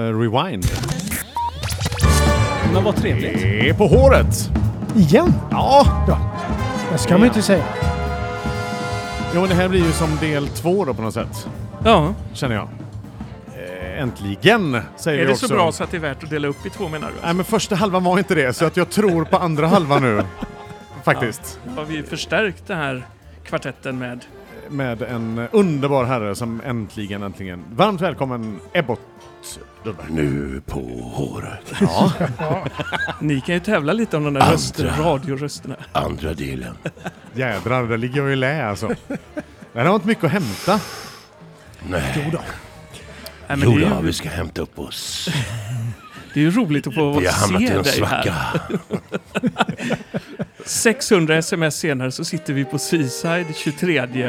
Eh, Rewind. Men vad trevligt. Det är på håret! Igen? Ja! Ja. Det ska man ju inte säga. Jo, men det här blir ju som del två då på något sätt. Ja, Känner jag. Eh, äntligen, säger är vi det också. så bra så att det är värt att dela upp i två menar du? Nej, men första halvan var inte det, så att jag tror på andra halvan nu. Faktiskt. Har vi förstärkt den här kvartetten med... Med en underbar herre som äntligen, äntligen... Varmt välkommen Ebbot Lundberg. Nu på håret. Ja. Ni kan ju tävla lite om de där Andra. röster, radiorösterna. Andra delen. Jädrar, där ligger jag i lä alltså. Det här har inte mycket att hämta. Nej. Nej, men Jo det, är då, ju, vi ska hämta upp oss. det är ju roligt att få Vi har hamnat i se en dig svacka. här. 600 sms senare så sitter vi på Seaside 23. Det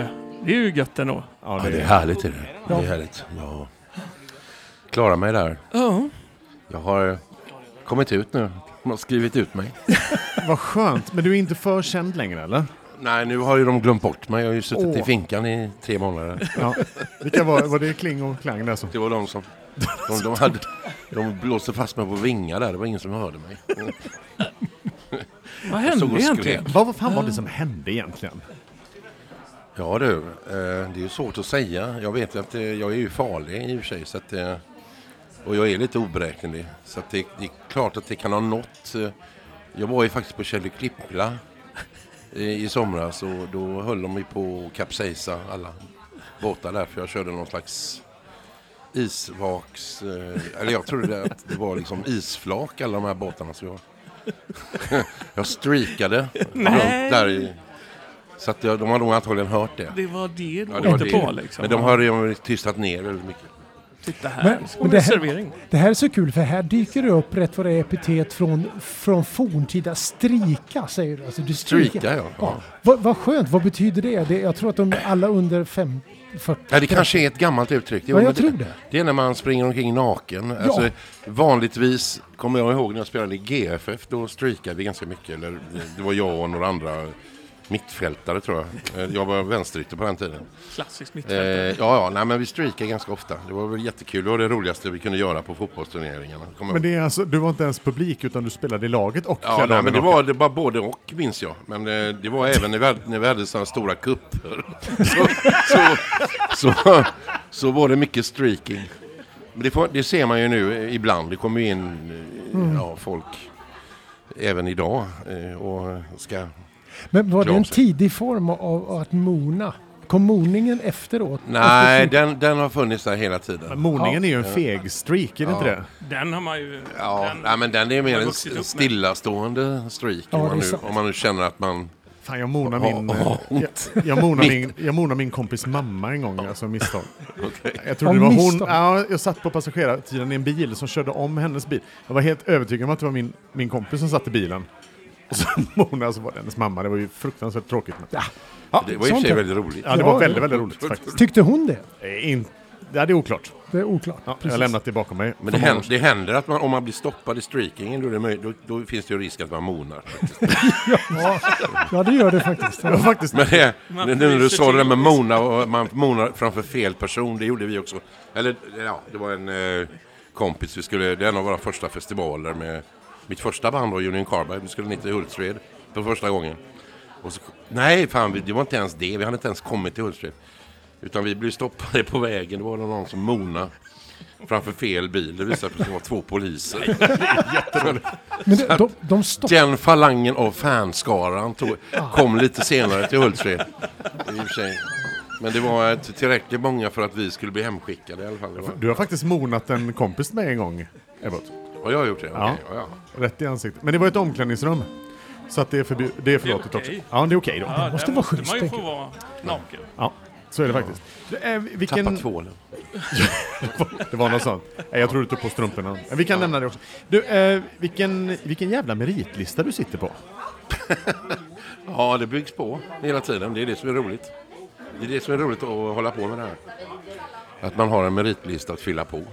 är ju gött ändå. Ja, Ja, det är härligt. Är det. det är härligt. Ja. Klarar mig där. Ja. Jag har kommit ut nu. De har skrivit ut mig. Vad skönt. Men du är inte för känd längre eller? Nej, nu har ju de glömt bort mig. Jag har ju suttit Åh. i finkan i tre månader. Ja. Vilka var, var det Kling och Klang där som... Det var de som... De, de, hade, de blåste fast mig på vingar där. Det var ingen som hörde mig. Vad hände stod och egentligen? skrek. Vad vad fan var det som hände egentligen? Ja du, eh, det är ju svårt att säga. Jag vet att eh, jag är ju farlig i och för sig. Så att, eh, och jag är lite oberäknelig. Så det, det är klart att det kan ha nått. eh, Jag var ju faktiskt på Kjell Klippla eh, i somras och då höll de ju på att kapsejsa alla båtar där. För jag körde någon slags isvaks... eh, Eller jag trodde att det var liksom isflak alla de här båtarna. Så jag, jag streakade runt där i... Så att jag, de har nog antagligen hört det. Det var det du Ja, åkte på liksom. Men de har ju tystat ner väldigt mycket. Titta här, Men- men det här-. Det här är så kul för här dyker det upp rätt vad det är epitet från, från forntida. Strika säger du. Alltså du strikar. Strika, ja. Ja. Vad, vad skönt, vad betyder det? det? Jag tror att de alla under fem, 40. Ja, det kanske är ett gammalt uttryck. Jo, Ja, jag tror det. det. Det är när man springer omkring naken. Alltså, vanligtvis kommer jag ihåg när jag spelade i GFF, då streakade vi ganska mycket. Eller, det var jag och några andra mittfältare tror jag. Eh, Jag var vänsterytter på den tiden. Klassiskt Eh, mittfältare. ja, ja, nej, men vi streakade ganska ofta. Det var väl jättekul. Det var det roligaste vi kunde göra på fotbollsturneringarna. Kommer Men det är alltså, du var inte ens publik utan du spelade i laget och Ja, nej, men det var, det var både och minns jag. Men det, det var även när vi hade, när vi hade sådana stora kupper. Så, så, så, så var det mycket streaking. Men det, får, det ser man ju nu ibland. Det kommer ju in eh, ja, folk även idag eh, och ska... Men var det en tidig form av, av att mona? Kom moningen efteråt? Nej, Efter- den, den har funnits där hela tiden. Men Moningen är ju en feg streak, är det inte Ja. det? Den har man ju... Ja, den, nej, men den är mer en stillastående streak. Ja, om, man nu, om man nu känner att man... Fan, jag monar Ja, min, ja, jag, jag monar min, jag monar min kompis mamma en gång, alltså misstag. Jag trodde Av det var hon, ja, jag satt på passagerartiden i en bil som körde om hennes bil. Jag var helt övertygad om att det var min, min kompis som satt i bilen. Och så monade så var det hennes mamma, det var ju fruktansvärt tråkigt. Men, Ja, ja, Det var i och för sig väldigt roligt. ja, det Ja, var väldigt, ja. väldigt roligt faktiskt. Tyckte hon det? Eh, In, ja, det är oklart. Det är oklart. Ja, jag har lämnat det bakom mig. Men det händer, det händer att man, om man blir stoppad i streakingen då, det då, då finns det ju risk att man monar. Ja, ja, det gör det faktiskt. Var faktiskt Men det, Man nu när du sa det där med mona och man monar framför fel person, det gjorde vi också. Eller ja, det var en eh, kompis, vi skulle, det är en av våra första festivaler med mitt första band var Union Carbide, vi skulle ner till Hultsfred för första gången. Och så, nej, fan, vi- det var inte ens det, vi hade inte ens kommit till Hultsfred. Utan vi blev stoppade på vägen, det var någon som mona framför fel bil. Det visade sig att det var två poliser. Men det, de, de stoppade. Den falangen av fanskaran tog, kom lite senare till Hultsfred. Men det var ett tillräckligt många för att vi skulle bli hemskickade i alla fall. Du har faktiskt monat en kompis med en gång, Ebbot. Har jag gjort det? Ja. Okej, ja. ja. Rätt i ansiktet. Men det var ett omklädningsrum. Så att det är, förbu- det är förlåtet okej. också. Ja, det är okej då. Ja, måste där vara måste schysst, man ju få vara naken. Ja, så är det faktiskt. Du, eh, vilken... Tappat tvålen. Det var något sånt. Nej, jag tror du tog på strumporna. Men Vi kan nämna det också. Du, eh, vilken, vilken jävla meritlista du sitter på. Ja, det byggs på hela tiden. Det är det som är roligt. Det är det som är roligt att hålla på med det här. Att man har en meritlista att fylla på.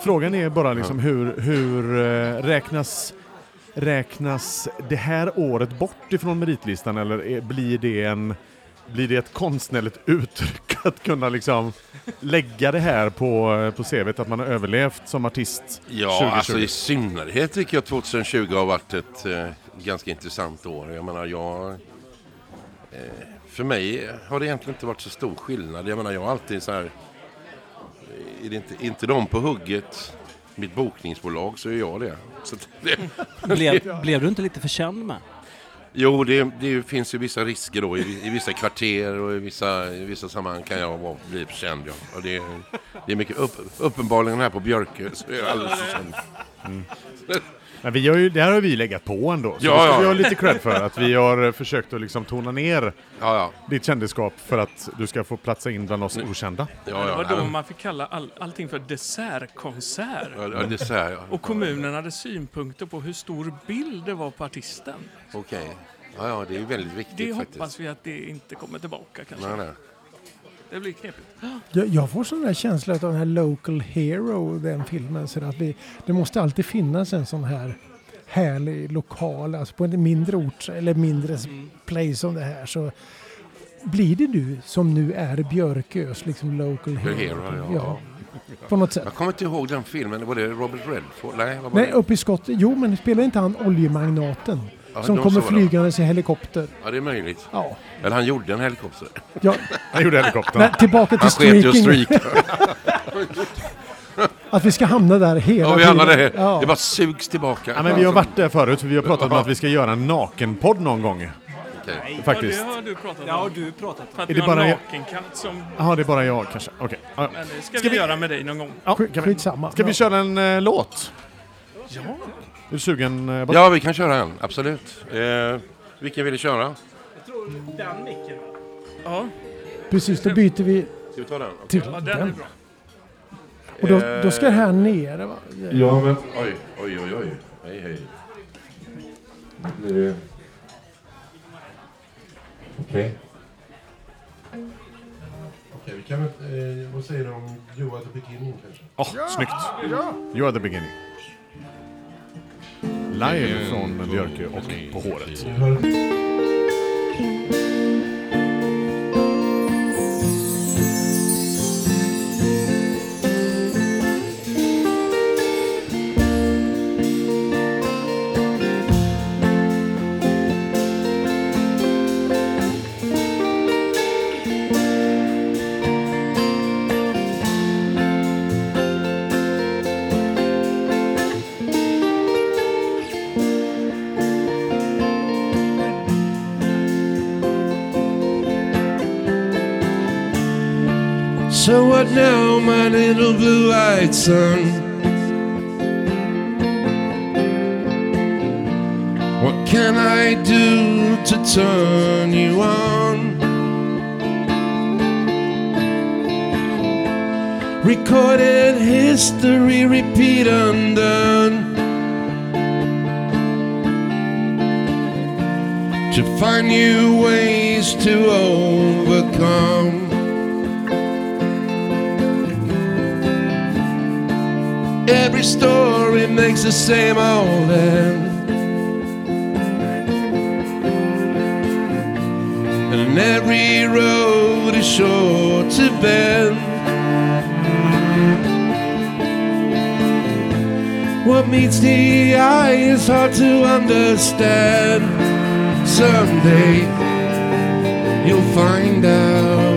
Frågan är bara liksom hur, hur eh, räknas, räknas det här året bort ifrån meritlistan eller blir, det en, blir det ett konstnärligt uttryck att kunna liksom lägga det här på, på CVt, att man har överlevt som artist Ja, 2020? alltså i synnerhet tycker jag 2020 har varit ett eh, ganska intressant år. Jag menar, jag... Eh, för mig har det egentligen inte varit så stor skillnad. Jag menar, jag har alltid så här... Är inte, inte de på hugget, mitt bokningsbolag, så är jag det. Så det Blev, blev du inte lite för känd med? jo, det, det finns ju vissa risker då. I, i vissa kvarter och i vissa, i vissa sammanhang kan jag vara, bli känd. Ja. Och det, det är mycket upp, uppenbarligen här på Björke så är jag alldeles för känd. Men vi har ju, det här har vi legat på ändå, så Ja, det ska ja. vi ha lite cred för. Att vi har försökt att liksom tona ner Ja, ja. ditt kändisskap för att du ska få platsa in bland oss okända. ja, det ja, var ja, då man fick kalla all, allting för dessertkonsert. ja, det jag. Och kommunen hade synpunkter på hur stor bild det var på artisten. Okej. Ja, ja, det är väldigt viktigt Det faktiskt. hoppas vi att det inte kommer tillbaka kanske. Nej, nej. Det blir knepigt. Jag, jag får sån där känsla av den här Local Hero, den filmen. Så att vi, det måste alltid finnas en sån här härlig lokal, alltså på en mindre ort eller mindre s- place som det här. Så blir det du som nu är Björkös liksom local hero? Hero, ja. På något sätt. Jag kommer inte ihåg den filmen. Var det Robert Redford? Nej, var Nej, det? uppe i skott. Jo, men spelar inte han oljemagnaten? Ja, som kommer flygandes i helikopter. Ja, det är möjligt. Ja. Eller han gjorde en helikopter. ja. Jag gjorde helikoptern. Men tillbaka till Han streaking. Att vi ska hamna där hela Ja, vi hamnade här. Ja. Det bara sugs tillbaka. Ja, men vi har varit där förut, för vi har pratat om att vi ska göra en nakenpodd någon gång. Okej. Faktiskt. Ja, det har du pratat Ja, om. du pratat. För att Är det en bara jag- nakenkatt som... Jaha, det är bara jag kanske. Okej. Ja, Men det ska, Ska vi, vi- göra med dig någon gång. ja, Skit- kan vi, Skitsamma. ska vi Ja. köra en eh, låt? Ja. Är du sugen? eh? Ja, vi kan köra en. Absolut. Eh, vilken vill du köra? Den micken. Ja, Precis, då byter vi Ska vi ta den? till ja, den är den. bra. Och då, då ska det här nere va? Ja, men... Oj, oj, oj, oj. Hej, hej. Okej. Okej, vi kan väl... Eh, vad säger du om You are the beginning kanske? Åh, snyggt! You are the beginning. Live från Björkö och På håret. So what now, my little blue-eyed son? What can I do to turn you on? Recorded history, repeat undone. To find new ways to overcome. Every story makes the same old end. And every road is sure to bend. What meets the eye is hard to understand. Someday you'll find out.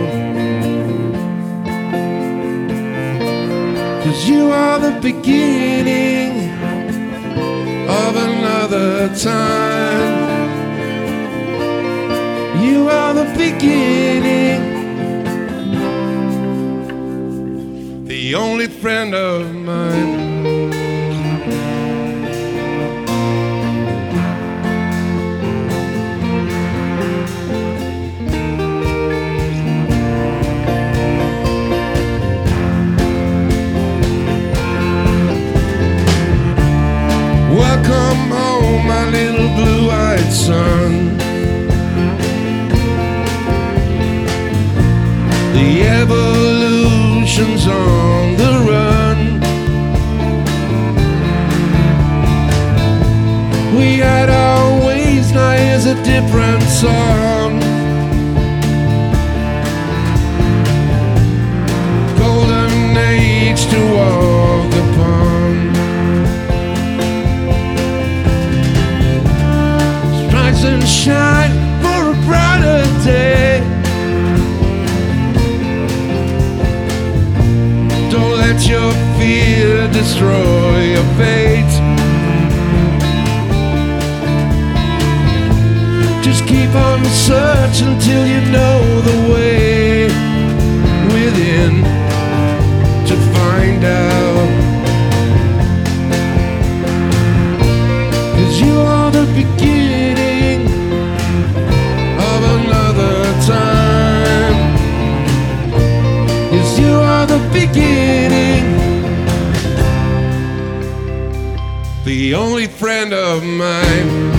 Cause you are the beginning of another time. You are the beginning, the only friend of mine. revolution's on the run. We had our ways, now is a different song. Golden age to walk upon. Strikes and shine. Destroy your fate. Just keep on searching search until you know the the only friend of mine.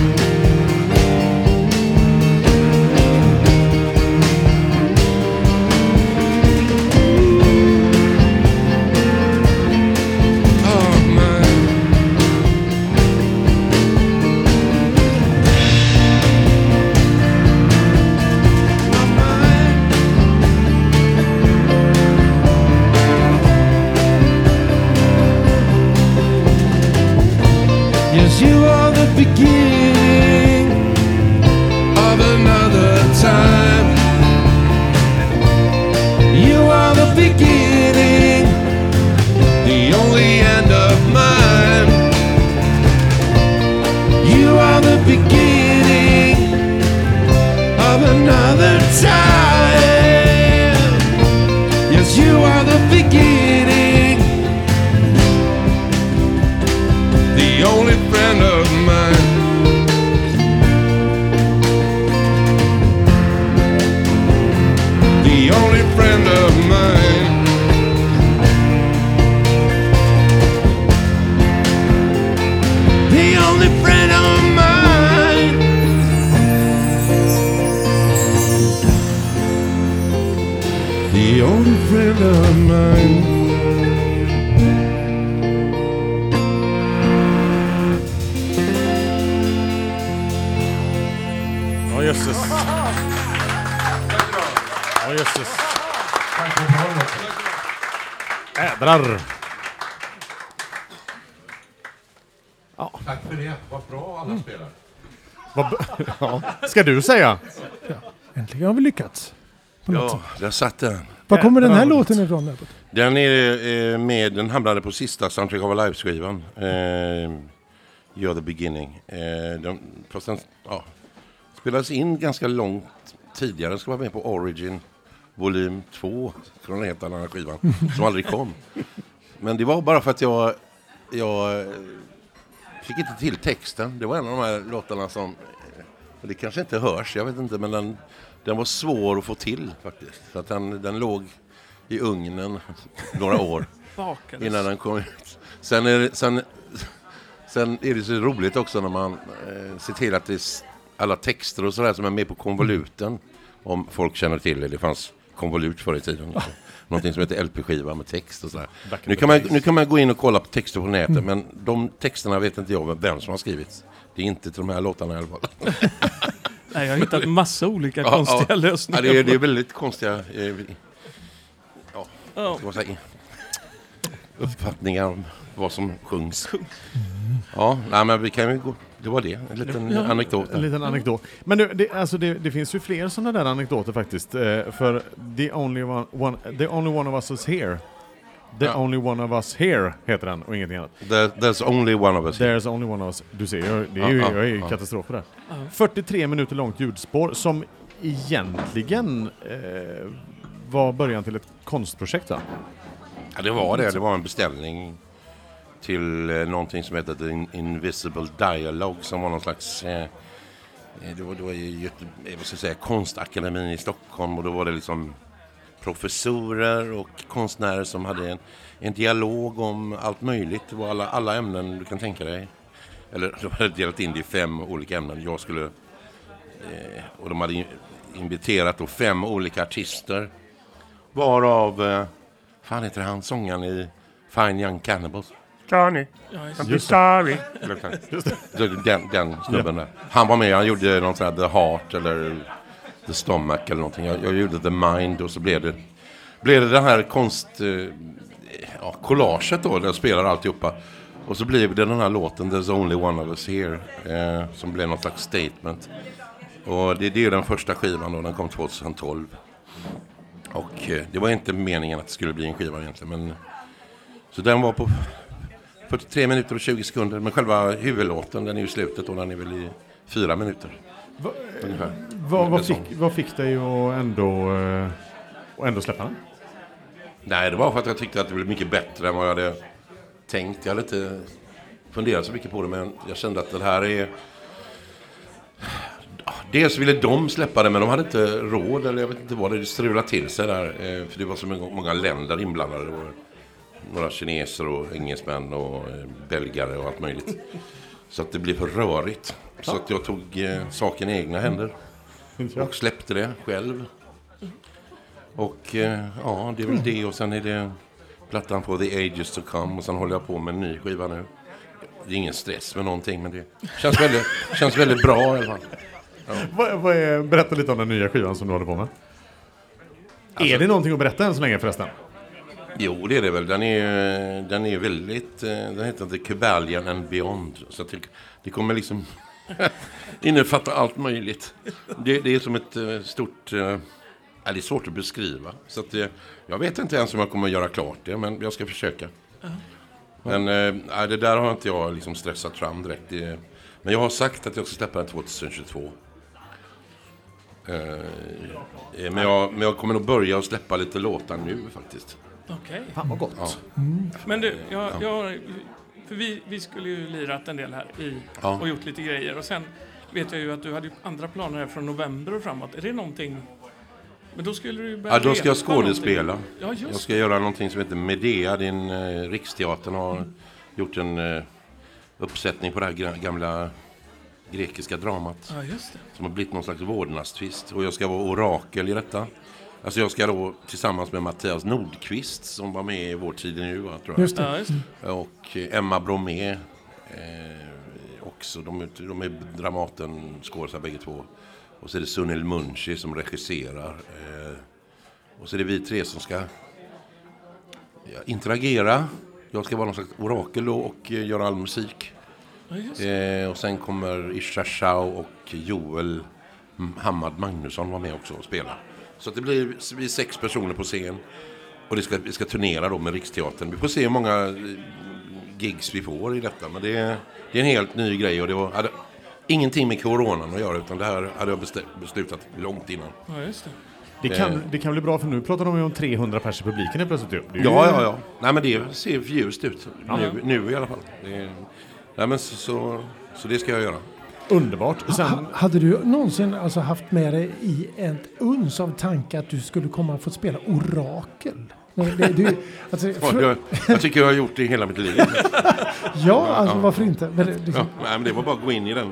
Yes, you are the beginning of another time. You are the beginning, the only end of mine. You are the beginning of another time. Ja, jösses. Ädrar. Tack för det. Vad bra alla spelar. Vad b- ja. Ska du säga? Äntligen har vi lyckats. Ja, där satt den. Var kommer den här låten ifrån? Den är eh, med, den hamnade på sista Soundtrack of Live-skivan. Eh, You're the beginning. Eh, den, fast den ja, spelades in ganska långt tidigare. Den ska vara med på Origin volym 2 från den helt annan skivan som aldrig kom. Men det var bara för att jag, jag eh, fick inte till texten. Det var en av de här låtarna som, eh, det kanske inte hörs, jag vet inte, men den, den var svår att få till faktiskt. Så att den, den låg i ugnen några år innan den kom ut. Sen är det, sen, sen är det så roligt också när man eh, ser till att det alla texter och sådär som är med på konvoluten. Om folk känner till det. Det fanns konvolut förr i tiden. Någonting som heter LP-skiva med text och sådär. Nu kan, man, nu kan man gå in och kolla på texter på nätet men de texterna vet inte jag vem som har skrivit. Det är inte till de här låtarna i alla fall. Nej, jag har hittat massa olika Ja, konstiga ja. lösningar. Ja, det, är, det är väldigt konstiga eh, Ja. ska man säga, uppfattningar om vad som sjungs. Ja, nej, men vi kan ju gå. Det var det, en liten Ja. anekdot. En liten anekdot. Men du, det, alltså det, det finns ju fler sådana där anekdoter faktiskt. Eh, för the only one, one, the only one of us is here. The Ja. only one of us here heter den och ingenting annat. There, there's only one of us. here. There's only one of us. Du ser, jag, det är ju, Ja, ja, jag är ju katastrof på det. Ja. 43 minuter långt ljudspår som egentligen eh, var början till ett konstprojekt va? Ja, det var det. Det var en beställning till eh, någonting som heter In- Invisible Dialogue som var någon slags eh, eh det var, det var i Göte, eh, vad ska jag säga, konstakademin i Stockholm och då var det liksom professorer och konstnärer som hade en, en dialog om allt möjligt. Det var alla, alla ämnen du kan tänka dig. Eller de hade delat in det i fem olika ämnen. Jag skulle... Eh, och de hade in- inviterat då fem olika artister. Varav... Eh, fan heter han sångaren i Fine Young Cannibals? Johnny, I'm sorry. Den, den, den snubben där. Han var med, han gjorde någon sån här The Heart eller The Stomach eller någonting. Jag, jag gjorde The Mind och så blev det, blev det den här konst... Eh, ja, collaget då, där jag spelar alltihopa. Och så blev det den här låten There's Only One of Us Here. Eh, som blev någon slags statement. Och det, det är den första skivan då, den kom 2012. Och eh, det var inte meningen att det skulle bli en skiva egentligen. Men, så den var på 43 minuter och 20 sekunder. Men själva huvudlåten den är ju slutet och den är väl i fyra minuter. Va, Ungefär. vad, fick, vad fick dig att ändå, eh, att ändå släppa den? Nej, det var för att jag tyckte att det blev mycket bättre än vad jag hade tänkt. Jag hade inte funderat så mycket på det, men jag kände att det här är... Dels ville de släppa det, men de hade inte råd, eller jag vet inte vad, det strulade till sig där. eh, För det var så många länder inblandade. Det var några kineser och engelsmän och eh, belgare och allt möjligt. Så att det blev för rörigt. Så att jag tog eh, saken i egna händer. Och släppte det själv. Och eh, ja, det är väl det och sen är det plattan på The Ages to Come och sen håller jag på med en ny skiva nu. Det är ingen stress med någonting men det känns väldigt, känns väldigt bra i alla fall. Vad, vad är, berätta lite om den nya skivan som du håller på med. Alltså- är det någonting att berätta än så länge förresten? Jo, det är det väl. Den är, den är väldigt... eh, Den heter The Cubalian and Beyond. Så det, det kommer liksom innefatta allt möjligt. Det, det är som ett eh, stort... eh, Ja, det är svårt att beskriva. Så att, jag vet inte ens om jag kommer att göra klart det, men jag ska försöka. Men eh, nej, det där har inte jag liksom stressat fram direkt. Det, men jag har sagt att jag ska släppa den 2022. Eh, eh, men, jag, men jag kommer nog börja att släppa lite låtar nu faktiskt. Okej. Fan vad gott. Ja. Men du, jag, jag, för vi, vi skulle ju lirat en del här i, Ja. och gjort lite grejer. Och sen vet jag ju att du hade andra planer här från november och framåt. Är det någonting... Men då skulle du ju börja Ja, då ska jag skådespela. Ja, just Jag ska göra någonting som heter Medea. En, eh, Riksteatern har gjort en eh, uppsättning på det här gamla grekiska dramat. Ja, just det. Som har blivit någon slags vårdnadstvist. Och jag ska vara orakel i detta. Alltså jag ska då tillsammans med Mattias Nordqvist som var med i Vår tid nu, tror jag. Just det. Ja, just det. Och eh, Emma Bromé eh, också. De, är- de är Dramaten skådespelare bägge två. Och så är det Sunil Munshi som regisserar. Eh, och så är det vi tre som ska ja, interagera. Jag ska vara någon slags orakel då och eh, göra all musik. Eh, och sen kommer Isha Shao och Joel Hammad Magnusson vara med också och spela. Så att det blir, vi sex personer på scen. Och det ska, vi ska turnera då med Riksteatern. Vi får se hur många eh, gigs vi får i detta. Men det är, det är en helt ny grej och det var, hade ingenting med coronan att göra. Utan det här hade jag beslutat långt innan. Ja, just det. Det kan, Eh. det kan bli bra för nu pratar de ju om 300 pers i publiken helt plötsligt. Ja, ja, ja. Nej men det ser ljust ut. Nu, nu i alla fall. Det är, nej, men så, så, så det ska jag göra. Underbart. Sen, Ha, hade du någonsin alltså haft med dig i ett uns av tanke att du skulle komma att få spela orakel? Det, du, alltså, Ja, för, Jag, jag tycker jag har gjort det i hela mitt liv. ja, alltså varför inte? Men det, Ja, liksom, nej, men det var bara att gå in i den.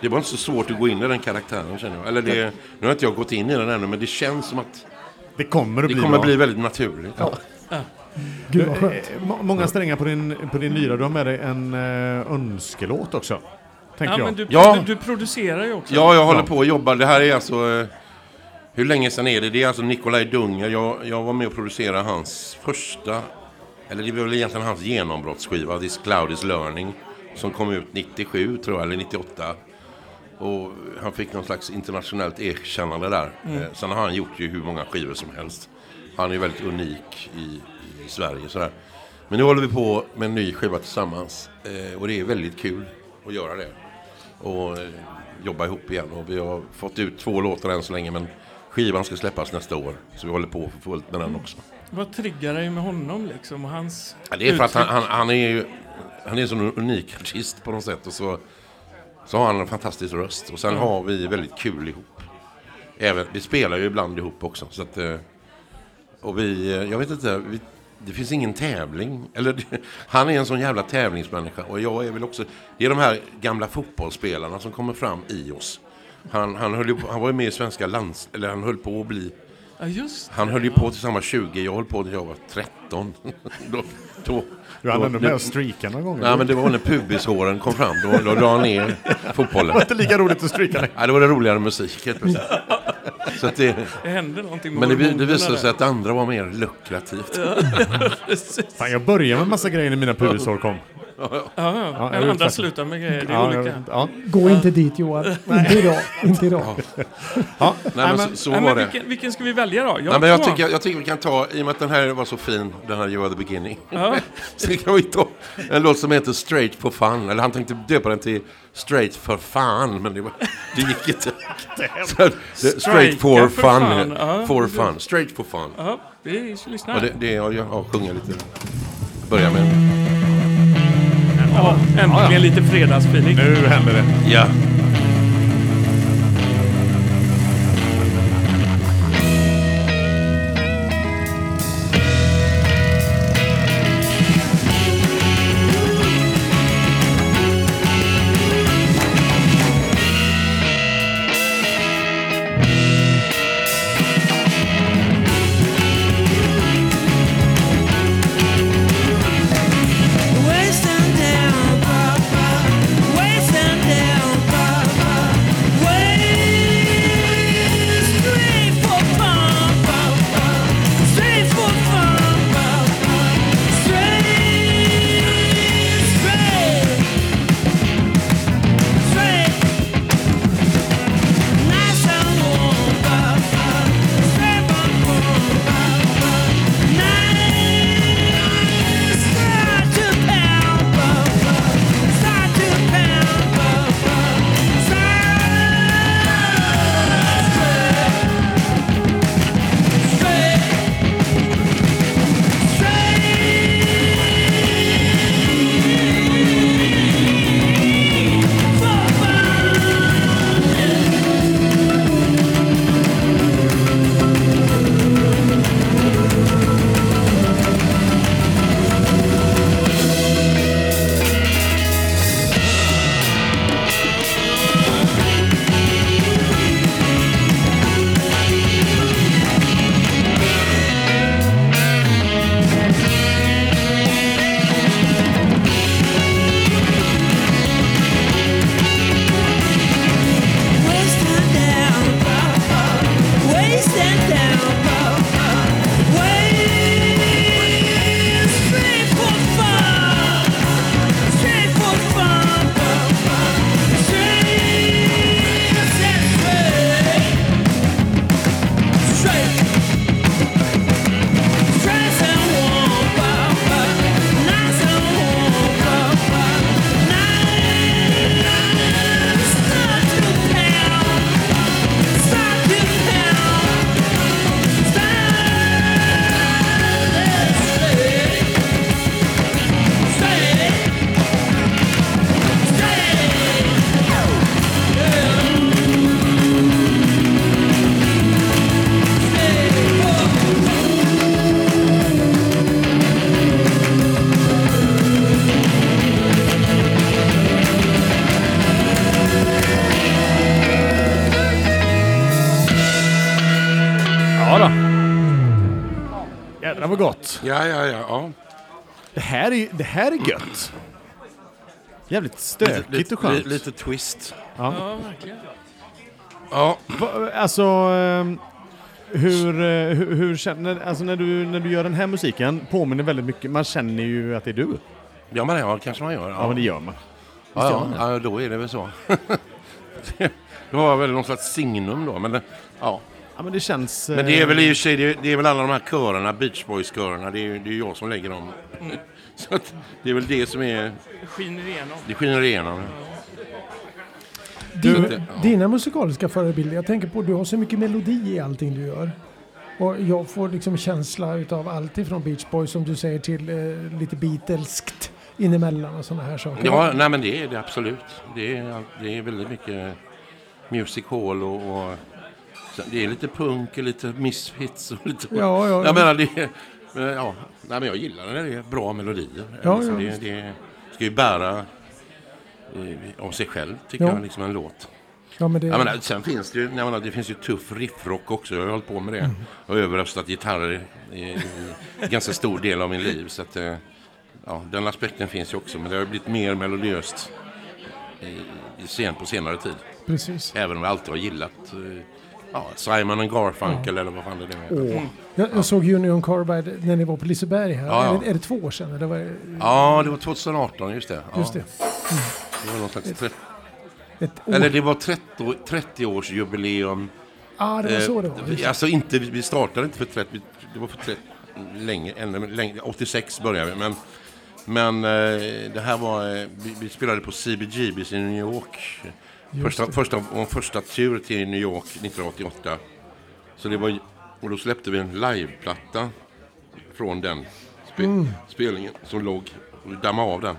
Det var inte så svårt att gå in i den karaktären känner jag. Eller det, nu har inte jag gått in i den ännu men det känns som att det kommer att det bli kommer bli väldigt naturligt. gud vad Eh, skönt. må- Många strängar på din, på din lyra. Du har med dig en eh, önskelåt också. Tänker Ja, jag. men du, Ja. du, du producerar ju också. Ja, jag håller Ja. på och jobbar. Det här är alltså... eh, Hur länge sedan är det? Det är alltså Nikolaj Dunger. Jag, jag var med och producerade hans första... Eller det var väl egentligen hans genombrottsskiva, This Cloud is Learning. Som kom ut 97, tror jag, eller 98. Och han fick någon slags internationellt erkännande där. Eh, sen har han gjort ju hur många skivor som helst. Han är ju väldigt unik i, i Sverige. Sådär. Men nu håller vi på med en ny skiva tillsammans. Eh, och det är väldigt kul att göra det. Och eh, jobba ihop igen. Och vi har fått ut två låtar än så länge. Men skivan ska släppas nästa år. Så vi håller på för fullt med den också. Vad triggar dig med honom liksom? Och hans Ja, det är för att han, han, han är ju han är en sån unik artist på något sätt. Och så, så har han en fantastisk röst. Och sen har vi väldigt kul ihop. Även, vi spelar ju ibland ihop också. Så att, eh, och vi, eh, jag vet inte, vi, det finns ingen tävling. Eller, han är en sån jävla tävlingsmänniska. Och jag är väl också, det är de här gamla fotbollsspelarna som kommer fram i oss. Han, han, höll ju han var ju med i svenska lands... Eller han höll på att bli... Ja, just Han höll ju på tills han var 20. Jag höll på när jag var 13. då, då, Du hann då- ändå med att streaka några gånger. Nej, men det var när pubishåren kom fram. Då, då la han ner fotbollen. Det var inte lika roligt att streaka längre. Nej, då var det roligare musik helt plötsligt. Så att det, det. hände någonting med men det, det visade sig att det andra var mer lukrativt. Fan, jag började med massa grejer när mina pubishår kom. Ja, ja. Ja, Men andra slutar med grejer. Det är Ja, olika. ja, Gå inte dit Johan. Inte idag. Inte idag. ja. Nej, men så, så Nej, var det. vilken, vilken ska vi välja då? Nej, men jag, tycker, jag tycker vi kan ta, i och med att den här var så fin, den här You are the beginning. Ja. Så kan vi ta en låt som heter Straight for fun. Eller han tänkte döpa den till Straight for fun, men det, var, det gick inte. Så, det, straight for för fun. fan, ja. For fun. Straight for fun. Ja, vi lyssnar. Och det, det jag, jag sjunger lite. Börja med. Ja, äntligen lite fredagsfeeling. Nu händer det. Ja. Ja, ja, ja. ja. Det här är, det här är gött. Jävligt stökigt Lite, och skönt. lite, lite twist. Ja, verkligen. Ja, Va- Alltså, ehm, hur, eh, hur, hur känner, alltså när du, när du gör den här musiken påminner väldigt mycket, man känner ju att det är du. ja men ja, kanske man gör. Ja, men det gör man. Ja, ja, man ja, då är det väl så. då har jag väl någon slags signum då. Men, det, ja. Ja, men det känns... men det är eh, väl i och för sig, det är, väl alla de här körerna, Beach Boys-körerna, det är ju det är ju jag som lägger dem. så att det är väl det som är, Det skiner igenom. det skiner igenom. Din, Du- dina musikaliska förebilder, jag tänker på du har så mycket melodi i allting du gör. Och jag får liksom känsla utav allt ifrån Beach Boys som du säger till eh, lite Beatleskt inemellan och sådana här saker. Ja, nej men det är det absolut. Det är, det är väldigt mycket music hall och, och så det är lite punk och lite misfits och lite... Ja, ja, Jag menar det är, ja, nej, men jag gillar när det är bra melodier. Ja, liksom, ja, det, det ska ju bära eh, av sig själv tycker Ja. jag, liksom en låt. ja, men det, Jag menar, sen finns det ju, jag menar, det finns ju tuff riffrock också. Jag har hållit på med det. Och överröstat gitarrer i, i ganska stor del av min liv. Så att, eh, ja, den aspekten finns ju också. Men det har blivit mer melodiöst i, i sen, på senare tid. precis. Även om jag alltid har gillat eh, ja, Simon and Garfunkel eller vad fan det nu heter. Åh. Jag, jag såg Union Carbide när ni var på Liseberg här. Ja, ja. Är, det, är det två år sedan? Eller var det, Ja, det var 2018, just det. Ja, Just det. det var någon slags tre- Ett eller det var 30, 30-årsjubileum. Ja, det var så det var. Eh. Alltså inte, vi startade inte för 30, det var för 30, länge, ännu längre, 86 började vi. Men, men eh, det här var, eh, vi, vi spelade på CBGBs i New York. Första, första, vår första tur till New York 1988. Så det var, och då släppte vi en liveplatta från den spe, Mm. spelningen som låg, och vi dammade av den.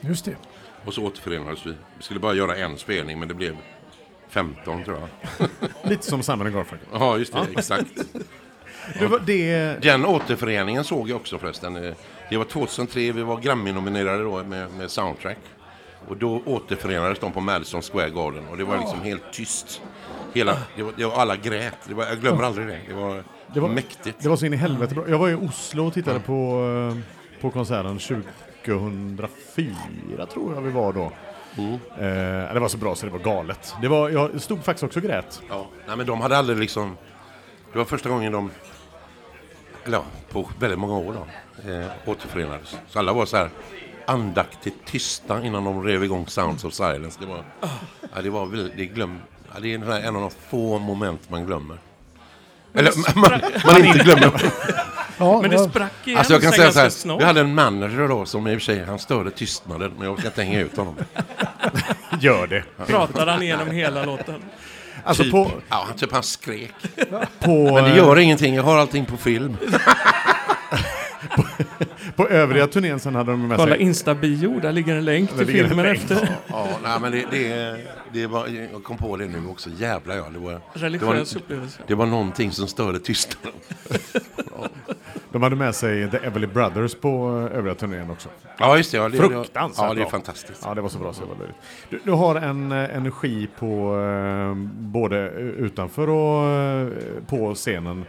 Just det. Och så återförenades vi. Vi skulle bara göra en spelning men det blev 15 tror jag. Lite som Simon Garfunkel. Ja, just det, exakt. Det var det... Den återföreningen såg jag också förresten. Eh, Det var 2003, vi var Grammy-nominerade då med, med Soundtrack. Och då återförenades de på Madison Square Garden och det var liksom helt tyst. Hela, det var, det var, alla grät, det var, jag glömmer aldrig det. Det var, Det var- mäktigt. Det var så in i helvete bra. Jag var i Oslo och tittade på, eh, på konserten 2004 tror jag vi var då. Mm. Eh, det var så bra så det var galet. Det var, jag stod faktiskt också och grät. Ja, nej, men de hade aldrig liksom... Det var första gången de, eller ja, på väldigt många år då, eh, återförenades. Så alla var så här andaktigt tysta innan de rev igång Sounds of Silence. Det var, ja, det var väl, det glöm, ja, det är en, av de få moment man glömmer. Eller man, man inte glömmer. Ja, Men det sprack igen Alltså jag kan säga så här, snart. vi hade en manager då som i och för sig, han störde tystnaden, men jag ska inte hänga ut honom. Gör det. Pratade han igenom hela låten. Alltså typ, på, ja, han, typ han skrek. på, Men det gör ingenting, jag har allting på film. på övriga turnén sen hade de med Kolla sig... Insta-bio, där ligger en länk till filmen länk. efter. Ja, nej, men det, det, det var, jag kom på det nu också, jävlar ja. Det var, det Religiös var, upplevelse. det var någonting som störde tystnaden. De hade med sig The Everly Brothers på eh, övriga turnén också. Ja, just det. Ja, det Fruktansvärt Ja, det är fantastiskt. Ja, det var så bra så det var löjligt. Du, du har en eh, energi på eh, både utanför och på scenen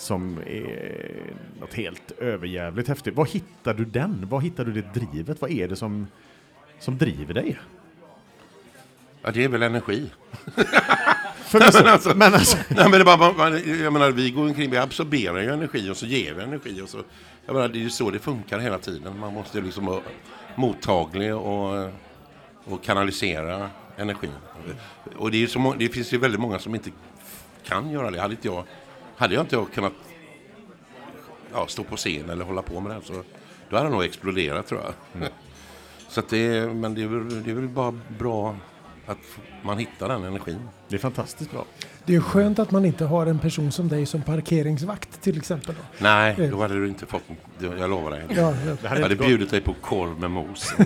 som är något helt överjävligt häftigt. Var hittar du den? Var hittar du det drivet? Vad är det som, som driver dig? Ja, det är väl energi. För mig så, men alltså, Nej, men det är bara, man- man, jag menar, vi går omkring, vi absorberar ju energi och så ger vi energi. Och så, jag menar, det är ju så det funkar hela tiden. Man måste liksom vara mottaglig och, och kanalisera energin. Och det, är så, det finns ju väldigt många som inte kan göra det. Hade, inte jag, hade jag inte kunnat ja, stå på scen eller hålla på med det här, så då hade det nog exploderat tror jag. Så att det, är- men det är, väl, det är väl bara bra att man hittar den energin. det är fantastiskt bra. Det är skönt att man inte har en person som dig som parkeringsvakt till exempel. Då. Nej, då hade du inte fått Jag lovar dig. Ja, ja. Det Jag hade bjudit dig på korv med mos.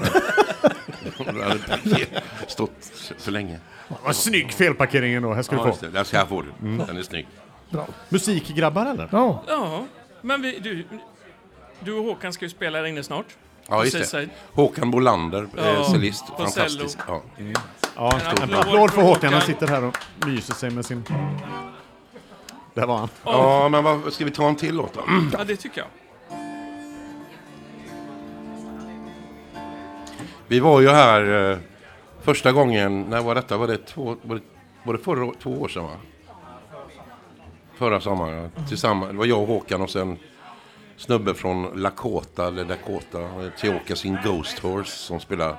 Du hade stått för länge. Vad snygg felparkeringen då, här ska Ja, du få. det. Där ska jag få du. Den är snygg. Bra. Musikgrabbar eller? Ja, Ja, men vi, du, du och Håkan ska ju spela här inne snart. Ja, just det. Håkan Bolander, Ja, eh, cellist. på Fantastisk. Ja. Ja, En en applåd applåd för Håkan. Han sitter här och myser sig med sin... Där var han. ja, men vad, ska vi ta en till låt då? Ja, det tycker jag. Vi var ju här eh, första gången, när var detta? Var det två, var det, var det förra, två år sedan va? Förra sommaren, mm. tillsammans. Det var jag och Håkan och sen snubbe från Lakota, eller Dakota, Teoka sin Ghost Horse som spelar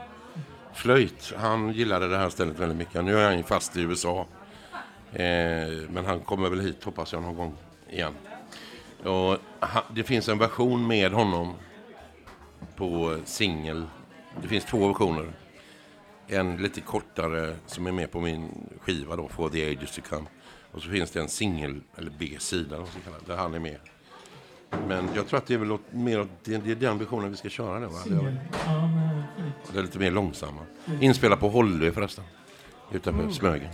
flöjt. Han gillade det här stället väldigt mycket. Nu är han ju fast i USA. Eh, men han kommer väl hit hoppas jag någon gång igen. Och ha, det finns en version med honom på singel. Det finns två versioner. En lite kortare som är med på min skiva då, For the Ages to Come. Och så finns det en singel, eller B-sida, där han är med. Men jag tror att det är väl åt, mer åt, det, det är den versionen vi ska köra nu va? Det är, det är lite mer långsamma. Inspelat på Hollö förresten. Utanför Smögen.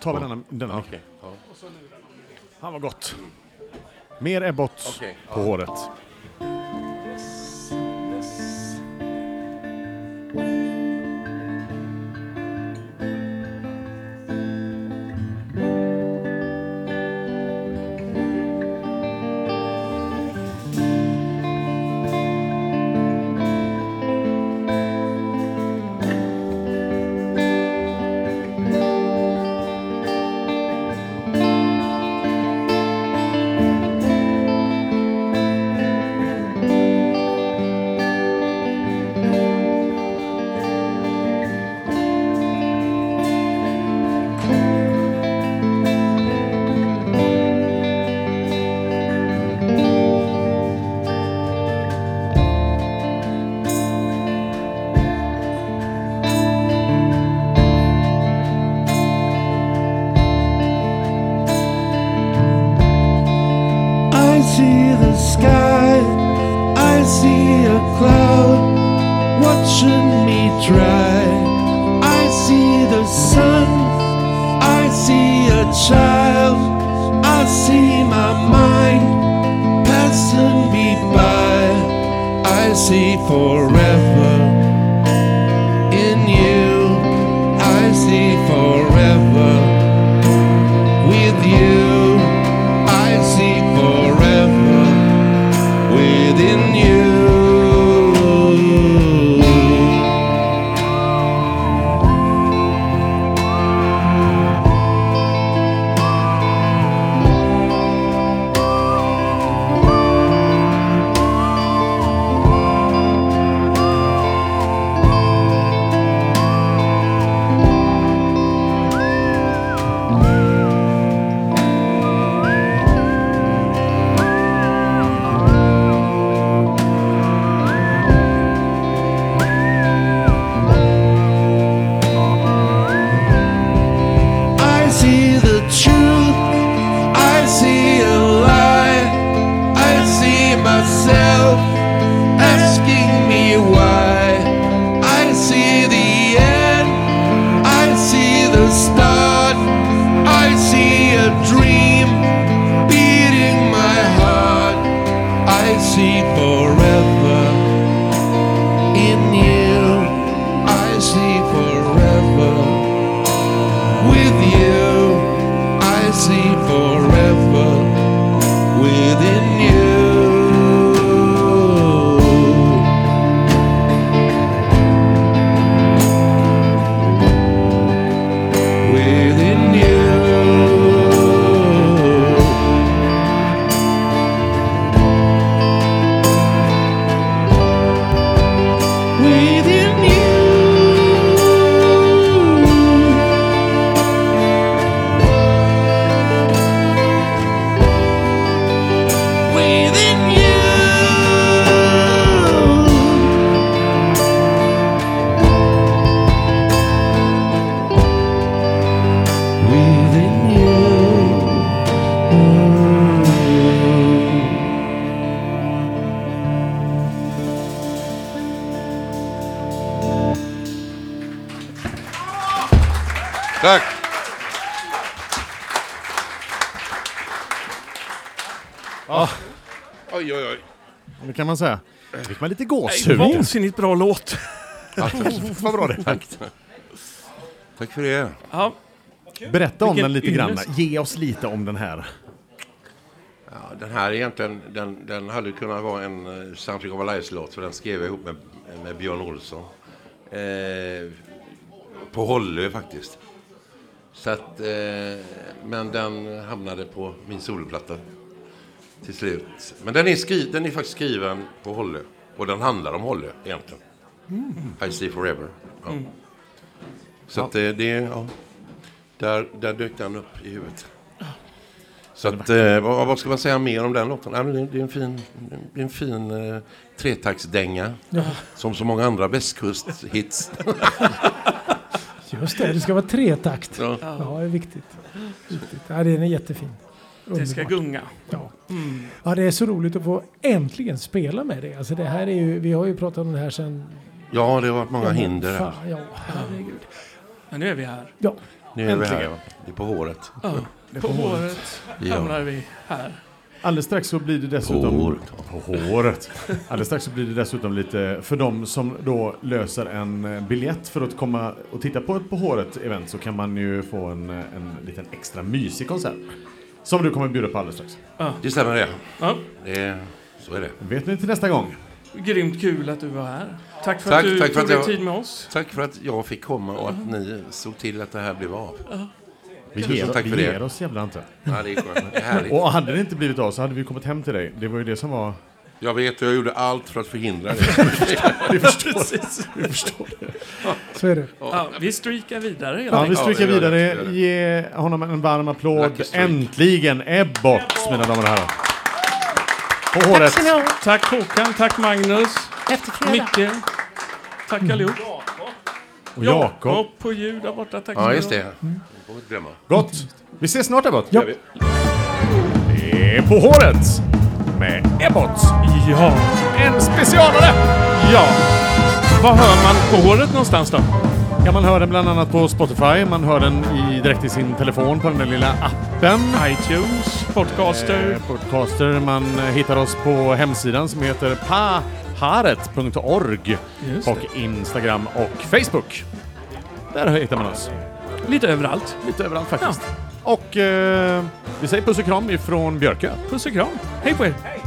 tar vi denna, denna. Ja. Han var gott. Mer Ebbot Okej. på håret. Dry. I see the sun, I see a child, I see my mind passing me by. I see forever kan man säga. fick man lite gåshud. Vansinnigt bra låt. Vad bra det. Tack. Tack för det. Ja, Berätta om Vilken den lite grann. ynnest. Ge oss lite om den här. Ja, den här egentligen, den, den hade kunnat vara en uh, Something of a Lies-låt för den skrev jag ihop med, med Björn Olsson. Eh, på Hollö faktiskt. Så att, eh, men den hamnade på min soloplatta till slut. Men den är, skri- den är faktiskt skriven på Hollö. Och den handlar om Hollö egentligen. I see forever. Ja. Så att det, det ja. Där, där dök den upp i huvudet. Så att, eh, vad, vad ska man säga mer om den låten? Ja, det, det är en fin, det är en fin eh, tretaktsdänga. Som så många andra västkusthits. Just det, det ska vara tretakt. Ja. Ja, det är viktigt. viktigt. Ja, den är jättefin. Det ska Underbart. gunga. Ja. ja, det är så roligt att få äntligen spela med det. Alltså det här är ju, vi har ju pratat om det här sedan... ja, det har varit många hinder här. Fan, ja, herregud. Men nu är vi här. Ja, Nu är vi här. Äntligen. Det är på håret. Ja. På håret Ja. hamnar vi här. Alldeles strax så blir det På dessutom... håret. På håret. Alldeles strax så blir det dessutom lite, för de som då löser en eh, biljett för att komma och titta på ett På håret-event så kan man ju få en, eh, en liten extra mysig konsert. Som du kommer bjuda på alldeles strax. Det stämmer det. Ja. det är, så är det. Vet ni till nästa gång? Grymt kul att du var här. Tack för Tack, att du tack för tog att dig jag- tid med oss. Tack för att jag fick komma och att ni såg till att det här blev av. Vi Tusen ger, tack vi för det. ger oss jävla inte. Ja, det är skönt. Det är härligt. Och hade det inte blivit av så hade vi kommit hem till dig. Det var ju det som var... Jag vet, jag gjorde allt för att förhindra det. Vi förstår, vi förstår det. så är det. Ja, vi streakar vidare Ja, vi gör det, vidare. Ge honom en varm applåd. Äntligen Ebbot, mina damer och herrar. På håret. Tack Håkan, tack Magnus. Micke, tack allihop. Och Jakob. på ljud där borta, tack Ja, så just mycket. det. Glömma. Gott. Vi ses snart Ebbot. Ja. Det är På håret med Ebbot. Ja, En specialare. ja. Var hör man på håret någonstans då? Ja, man hör den bland annat på Spotify, man hör den i, direkt i sin telefon på den där lilla appen. iTunes, Podcaster. Eh, podcaster. Man hittar oss på hemsidan som heter paharet.org och Instagram och Facebook. Där hittar man oss. Lite överallt. Lite överallt faktiskt. Och eh, vi säger puss och kram ifrån Björkö. Puss och kram. Hej på er! Hej.